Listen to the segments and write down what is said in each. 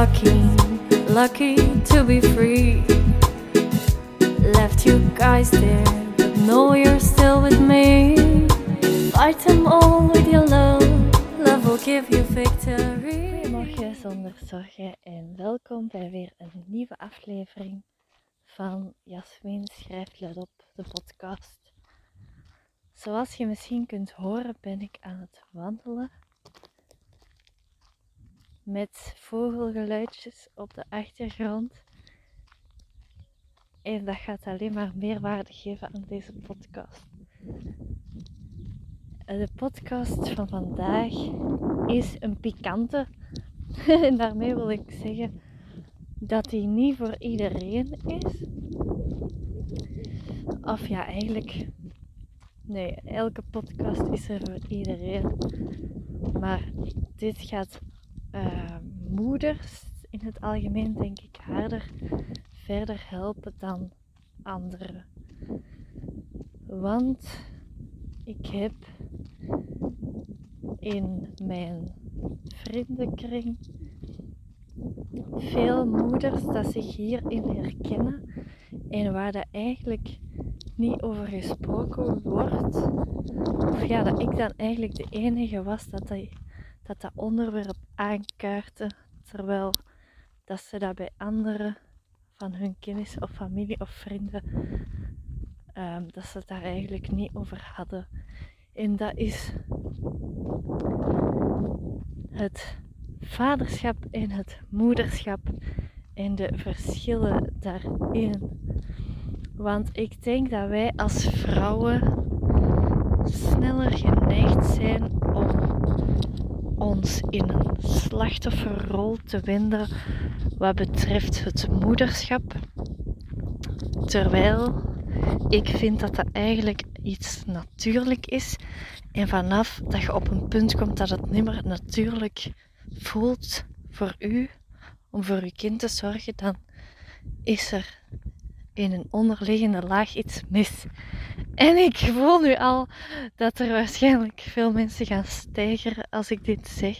lucky, lucky to be free. Left you guys there, but know you're still with me. Fight them all with your love, love will give you victory. Goedemorgen zonder zorgen en welkom bij weer een nieuwe aflevering van Jasmin schrijft let op, de podcast. Zoals je misschien kunt horen ben ik aan het wandelen met vogelgeluidjes op de achtergrond. En dat gaat alleen maar meerwaarde geven aan deze podcast. De podcast van vandaag is een pikante. en daarmee wil ik zeggen dat die niet voor iedereen is. Of ja, eigenlijk. Nee, elke podcast is er voor iedereen. Maar dit gaat uh, moeders in het algemeen, denk ik, harder verder helpen dan anderen. Want ik heb in mijn vriendenkring veel moeders dat zich hierin herkennen en waar dat eigenlijk niet over gesproken wordt. Of ja, dat ik dan eigenlijk de enige was dat dat, dat, dat onderwerp aankaarten, terwijl dat ze dat bij anderen van hun kennis of familie of vrienden, um, dat ze het daar eigenlijk niet over hadden. En dat is het vaderschap en het moederschap en de verschillen daarin. Want ik denk dat wij als vrouwen sneller geneigd zijn ons in een slachtofferrol te winden wat betreft het moederschap. Terwijl ik vind dat dat eigenlijk iets natuurlijk is. En vanaf dat je op een punt komt dat het niet meer natuurlijk voelt voor u om voor uw kind te zorgen, dan is er in een onderliggende laag iets mis. En ik voel nu al dat er waarschijnlijk veel mensen gaan stijgen als ik dit zeg.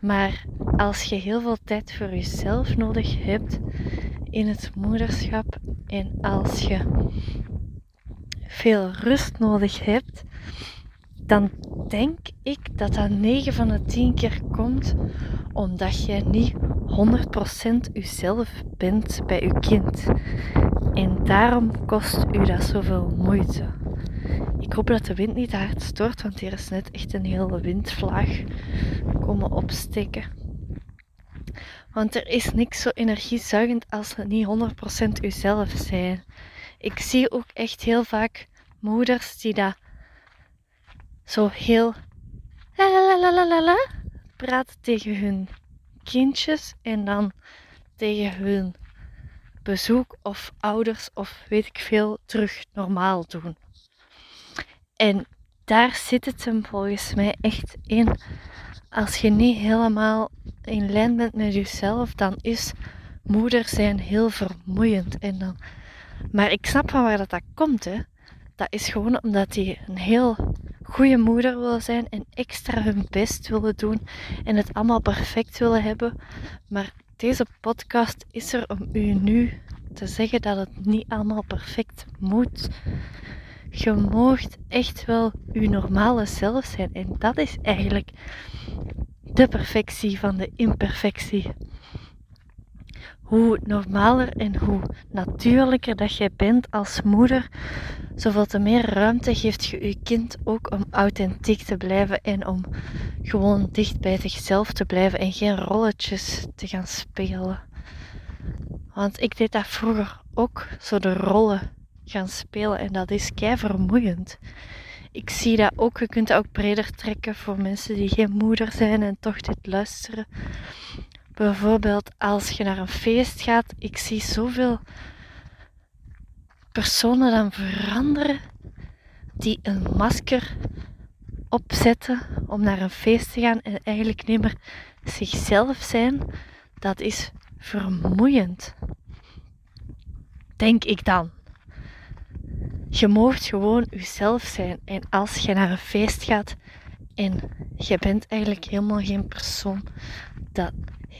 Maar als je heel veel tijd voor jezelf nodig hebt in het moederschap en als je veel rust nodig hebt, dan denk ik dat dat 9 van de 10 keer komt omdat je niet 100% jezelf bent bij je kind. En daarom kost u dat zoveel moeite. Ik hoop dat de wind niet hard stort, want hier is net echt een hele windvlaag komen opsteken. Want er is niks zo energiezuigend als niet 100% uzelf zijn. Ik zie ook echt heel vaak moeders die dat zo heel la la la la la la praten tegen hun kindjes en dan tegen hun bezoek of ouders of weet ik veel terug normaal doen. En daar zit het hem volgens mij echt in. Als je niet helemaal in lijn bent met jezelf, dan is moeder zijn heel vermoeiend. En dan... Maar ik snap van waar dat, dat komt. Hè. Dat is gewoon omdat die een heel goede moeder willen zijn en extra hun best willen doen en het allemaal perfect willen hebben. Maar deze podcast is er om u nu te zeggen dat het niet allemaal perfect moet. Je moogt echt wel uw normale zelf zijn. En dat is eigenlijk de perfectie van de imperfectie. Hoe normaler en hoe natuurlijker dat jij bent als moeder, zoveel te meer ruimte geeft je je kind ook om authentiek te blijven en om gewoon dicht bij zichzelf te blijven en geen rolletjes te gaan spelen. Want ik deed dat vroeger ook, zo de rollen gaan spelen en dat is kei vermoeiend. Ik zie dat ook, je kunt dat ook breder trekken voor mensen die geen moeder zijn en toch dit luisteren. Bijvoorbeeld als je naar een feest gaat, ik zie zoveel personen dan veranderen die een masker opzetten om naar een feest te gaan en eigenlijk niet meer zichzelf zijn. Dat is vermoeiend. Denk ik dan. Je moogt gewoon jezelf zijn. En als je naar een feest gaat en je bent eigenlijk helemaal geen persoon, dat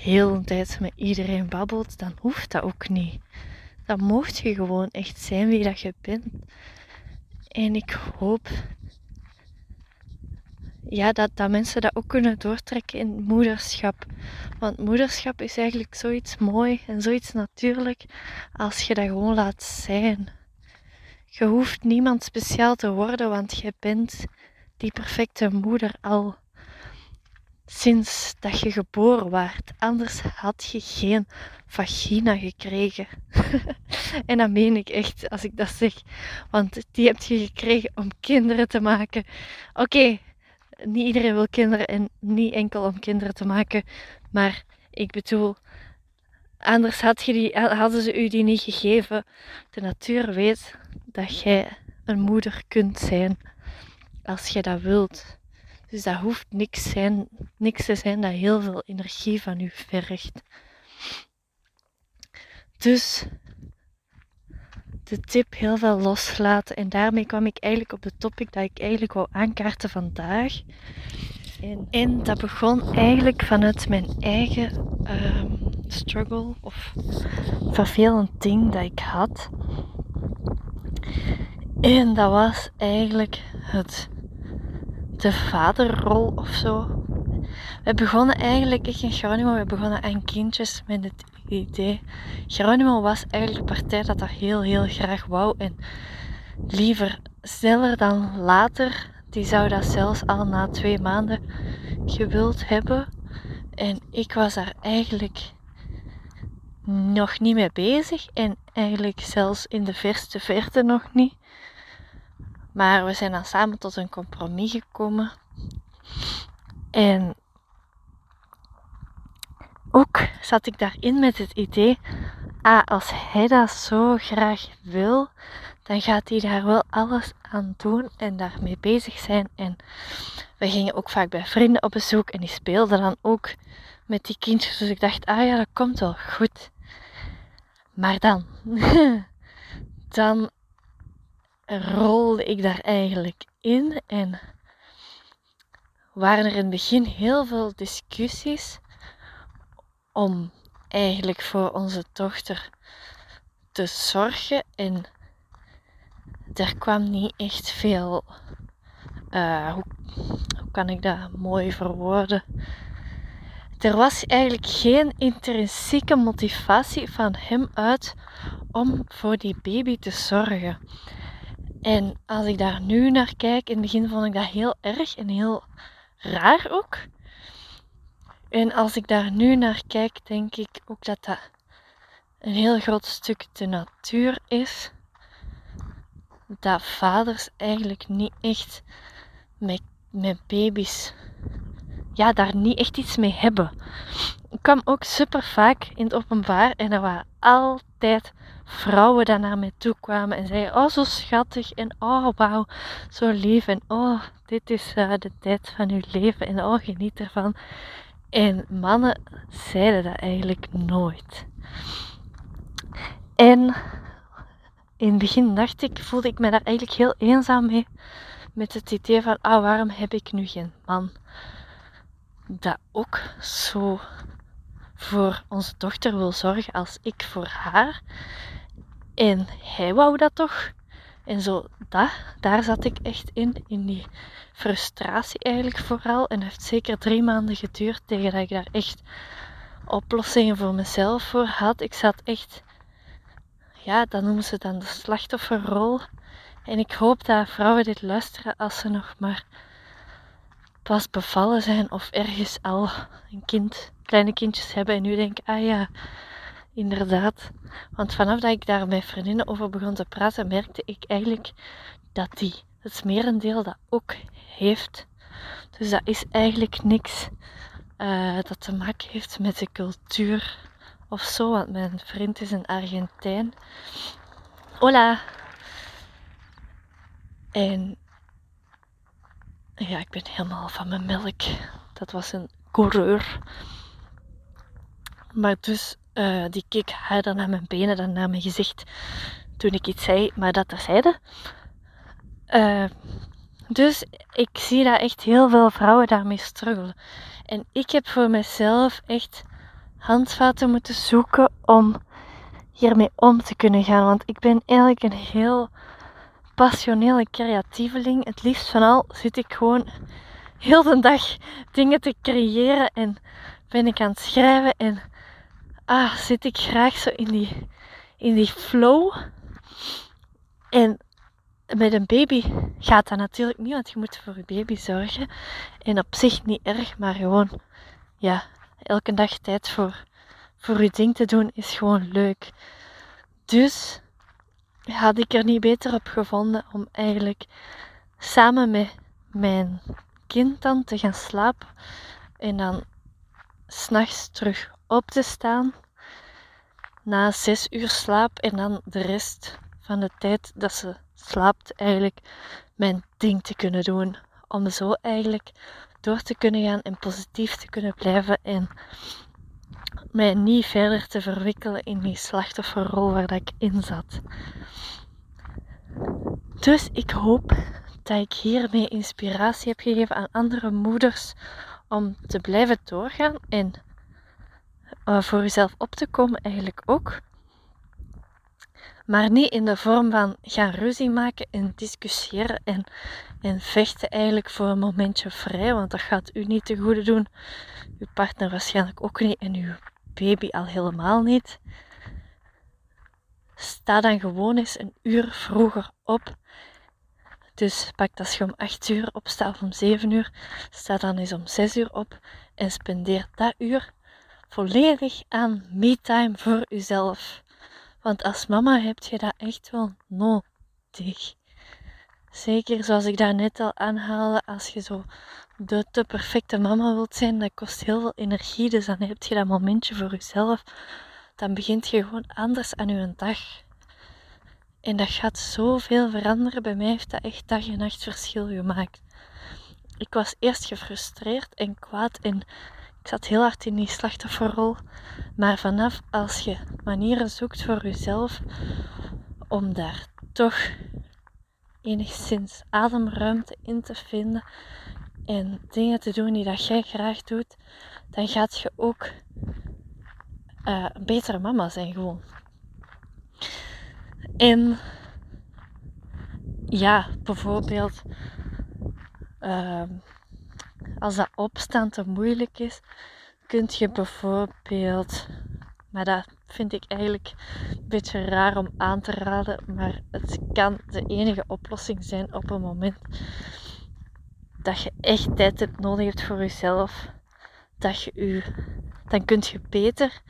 heel de tijd met iedereen babbelt, dan hoeft dat ook niet. Dan mocht je gewoon echt zijn wie dat je bent. En ik hoop ja, dat, dat mensen dat ook kunnen doortrekken in moederschap. Want moederschap is eigenlijk zoiets mooi en zoiets natuurlijk als je dat gewoon laat zijn. Je hoeft niemand speciaal te worden, want je bent die perfecte moeder al sinds dat je geboren werd. Anders had je geen vagina gekregen. en dat meen ik echt als ik dat zeg. Want die heb je gekregen om kinderen te maken. Oké, niet iedereen wil kinderen en niet enkel om kinderen te maken. Maar ik bedoel, anders had je die, hadden ze u die niet gegeven. De natuur weet dat jij een moeder kunt zijn als je dat wilt. Dus dat hoeft niks, zijn, niks te zijn dat heel veel energie van u vergt. Dus de tip heel veel loslaten. En daarmee kwam ik eigenlijk op de topic dat ik eigenlijk wou aankaarten vandaag. En, en dat begon eigenlijk vanuit mijn eigen ehm, struggle of vervelend ding dat ik had. En dat was eigenlijk het, de vaderrol of zo. We begonnen eigenlijk, ik en Geronimo, we begonnen aan kindjes met het idee. Geronimo was eigenlijk de partij dat dat heel, heel graag wou. En liever sneller dan later. Die zou dat zelfs al na twee maanden gewild hebben. En ik was daar eigenlijk nog niet mee bezig. En eigenlijk zelfs in de verste verte nog niet. Maar we zijn dan samen tot een compromis gekomen. En ook zat ik daarin met het idee, ah, als hij dat zo graag wil, dan gaat hij daar wel alles aan doen en daarmee bezig zijn. En we gingen ook vaak bij vrienden op bezoek en die speelden dan ook met die kindjes. Dus ik dacht, ah ja, dat komt wel goed. Maar dan, dan rolde ik daar eigenlijk in en waren er in het begin heel veel discussies om eigenlijk voor onze dochter te zorgen. En er kwam niet echt veel. Uh, hoe, hoe kan ik dat mooi verwoorden? Er was eigenlijk geen intrinsieke motivatie van hem uit om voor die baby te zorgen. En als ik daar nu naar kijk, in het begin vond ik dat heel erg en heel raar ook. En als ik daar nu naar kijk, denk ik ook dat dat een heel groot stuk de natuur is. Dat vaders eigenlijk niet echt met, met baby's, ja, daar niet echt iets mee hebben. Ik kwam ook super vaak in het openbaar en er waren altijd vrouwen die naar mij toe kwamen en zeiden: Oh, zo schattig en oh, wauw, zo lief en oh, dit is uh, de tijd van uw leven en oh, geniet ervan. En mannen zeiden dat eigenlijk nooit. En in het begin dacht ik, voelde ik me daar eigenlijk heel eenzaam mee. Met het idee van, ah, waarom heb ik nu geen man? Dat ook zo voor onze dochter wil zorgen als ik voor haar. En hij wou dat toch. En zo, dat, daar zat ik echt in, in die frustratie eigenlijk vooral. En het heeft zeker drie maanden geduurd tegen dat ik daar echt oplossingen voor mezelf voor had. Ik zat echt, ja, dat noemen ze dan de slachtofferrol. En ik hoop dat vrouwen dit luisteren als ze nog maar pas bevallen zijn of ergens al een kind, kleine kindjes hebben en nu denken, ah ja, inderdaad. Want vanaf dat ik daar met vriendinnen over begon te praten, merkte ik eigenlijk dat die het merendeel dat ook heeft. Dus dat is eigenlijk niks uh, dat te maken heeft met de cultuur of zo. Want mijn vriend is een Argentijn. Hola! En ja, ik ben helemaal van mijn melk. Dat was een coureur. Maar dus, uh, die keek dan naar mijn benen, dan naar mijn gezicht toen ik iets zei, maar dat terzijde. Uh, dus ik zie dat echt heel veel vrouwen daarmee struggelen. En ik heb voor mezelf echt handvaten moeten zoeken om hiermee om te kunnen gaan. Want ik ben eigenlijk een heel passionele creatieveling. Het liefst van al zit ik gewoon heel de dag dingen te creëren en ben ik aan het schrijven en ah, zit ik graag zo in die, in die flow. En met een baby gaat dat natuurlijk niet, want je moet voor je baby zorgen. En op zich niet erg, maar gewoon, ja, elke dag tijd voor, voor je ding te doen is gewoon leuk. Dus had ik er niet beter op gevonden om eigenlijk samen met mijn kind dan te gaan slapen en dan s'nachts terug op te staan na zes uur slaap en dan de rest van de tijd dat ze slaapt eigenlijk mijn ding te kunnen doen. Om zo eigenlijk door te kunnen gaan en positief te kunnen blijven en mij niet verder te verwikkelen in die slachtofferrol waar ik in zat. Dus ik hoop dat ik hiermee inspiratie heb gegeven aan andere moeders om te blijven doorgaan en uh, voor jezelf op te komen eigenlijk ook. Maar niet in de vorm van gaan ruzie maken en discussiëren en, en vechten eigenlijk voor een momentje vrij, want dat gaat u niet te goede doen. Uw partner waarschijnlijk ook niet en uw baby al helemaal niet. Sta dan gewoon eens een uur vroeger op. Dus pak als je om 8 uur opstaat of om 7 uur, sta dan eens om 6 uur op en spendeer dat uur volledig aan me-time voor uzelf. Want als mama heb je dat echt wel nodig. Zeker zoals ik daar net al aanhaalde, als je zo de te perfecte mama wilt zijn, dat kost heel veel energie. Dus dan heb je dat momentje voor jezelf. Dan begint je gewoon anders aan je dag. En dat gaat zoveel veranderen. Bij mij heeft dat echt dag en nacht verschil gemaakt. Ik was eerst gefrustreerd en kwaad en ik zat heel hard in die slachtofferrol. Maar vanaf als je manieren zoekt voor jezelf om daar toch enigszins ademruimte in te vinden en dingen te doen die dat jij graag doet, dan gaat je ook uh, een betere mama zijn gewoon. En ja, bijvoorbeeld uh, als dat opstaan te moeilijk is, kunt je bijvoorbeeld, maar dat vind ik eigenlijk een beetje raar om aan te raden, maar het kan de enige oplossing zijn op een moment dat je echt tijd hebt nodig hebt voor jezelf, dat je u, dan kun je beter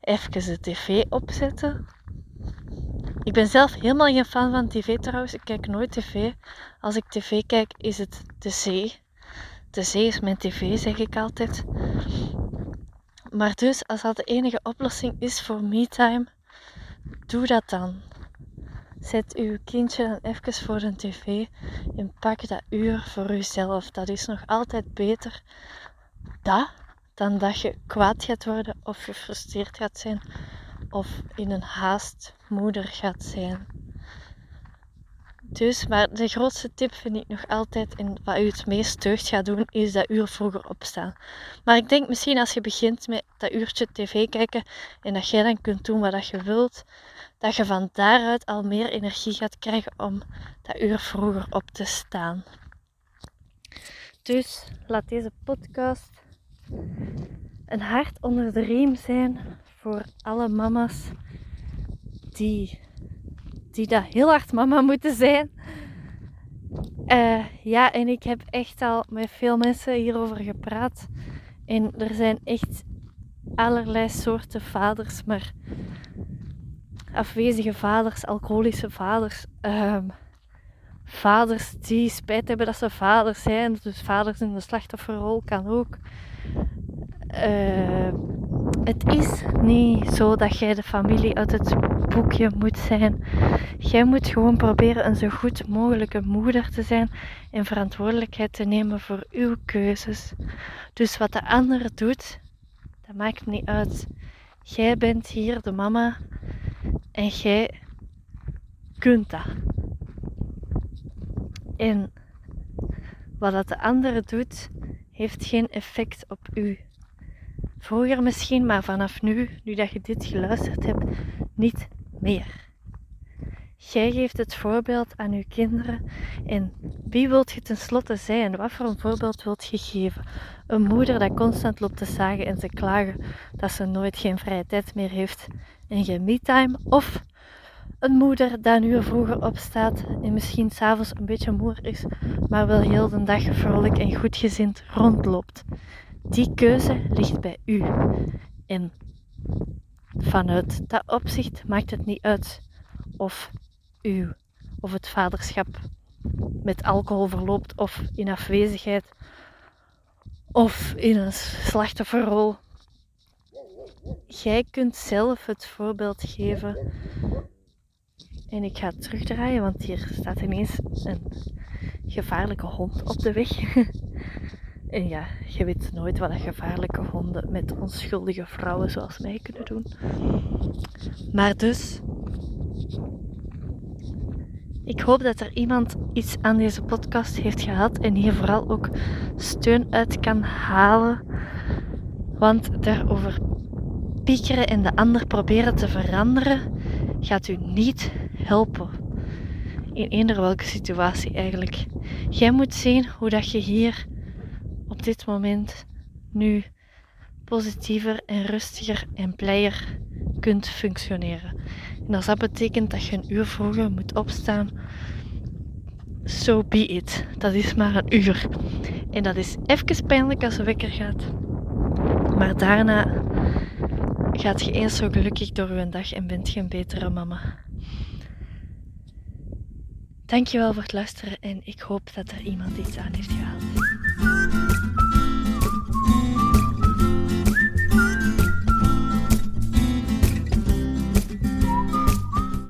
even de tv opzetten. Ik ben zelf helemaal geen fan van tv trouwens. Ik kijk nooit tv. Als ik tv kijk, is het de zee. De zee is mijn tv, zeg ik altijd. Maar dus, als dat de enige oplossing is voor me-time, doe dat dan. Zet uw kindje dan even voor een tv en pak dat uur voor uzelf. Dat is nog altijd beter dan dat je kwaad gaat worden of gefrustreerd gaat zijn of in een haast moeder gaat zijn. Dus, maar de grootste tip vind ik nog altijd, en wat u het meest deugd gaat doen, is dat uur vroeger opstaan. Maar ik denk misschien als je begint met dat uurtje tv kijken en dat jij dan kunt doen wat je wilt, dat je van daaruit al meer energie gaat krijgen om dat uur vroeger op te staan. Dus laat deze podcast een hart onder de riem zijn voor alle mama's die die dat heel hard mama moeten zijn. Uh, ja, en ik heb echt al met veel mensen hierover gepraat. En er zijn echt allerlei soorten vaders, maar afwezige vaders, alcoholische vaders, um, vaders die spijt hebben dat ze vaders zijn, dus vaders in de slachtofferrol kan ook. Uh, het is niet zo dat jij de familie uit het boekje moet zijn. Jij moet gewoon proberen een zo goed mogelijke moeder te zijn en verantwoordelijkheid te nemen voor uw keuzes. Dus wat de ander doet, dat maakt niet uit. Jij bent hier de mama en jij kunt dat. En wat dat de andere doet, heeft geen effect op u. Vroeger misschien, maar vanaf nu, nu dat je dit geluisterd hebt, niet meer. Jij geeft het voorbeeld aan uw kinderen. En wie wilt je tenslotte zijn? Wat voor een voorbeeld wilt je geven? Een moeder dat constant loopt te zagen en te klagen dat ze nooit geen vrije tijd meer heeft en geen me-time? Of een moeder dat uur vroeger opstaat en misschien s'avonds een beetje moer is, maar wel heel de dag vrolijk en goedgezind rondloopt? Die keuze ligt bij u. En vanuit dat opzicht maakt het niet uit of u of het vaderschap met alcohol verloopt of in afwezigheid of in een slachtofferrol. Jij kunt zelf het voorbeeld geven. En ik ga terugdraaien, want hier staat ineens een gevaarlijke hond op de weg. En ja, je weet nooit wat gevaarlijke honden met onschuldige vrouwen zoals mij kunnen doen. Maar dus, ik hoop dat er iemand iets aan deze podcast heeft gehad en hier vooral ook steun uit kan halen. Want daarover piekeren en de ander proberen te veranderen gaat u niet helpen. In eender welke situatie eigenlijk. Jij moet zien hoe dat je hier dit moment nu positiever en rustiger en blijer kunt functioneren. En als dat betekent dat je een uur vroeger moet opstaan, so be it. Dat is maar een uur. En dat is even pijnlijk als de wekker gaat. Maar daarna gaat je eens zo gelukkig door je dag en bent je een betere mama. Dankjewel voor het luisteren en ik hoop dat er iemand iets aan heeft gehaald.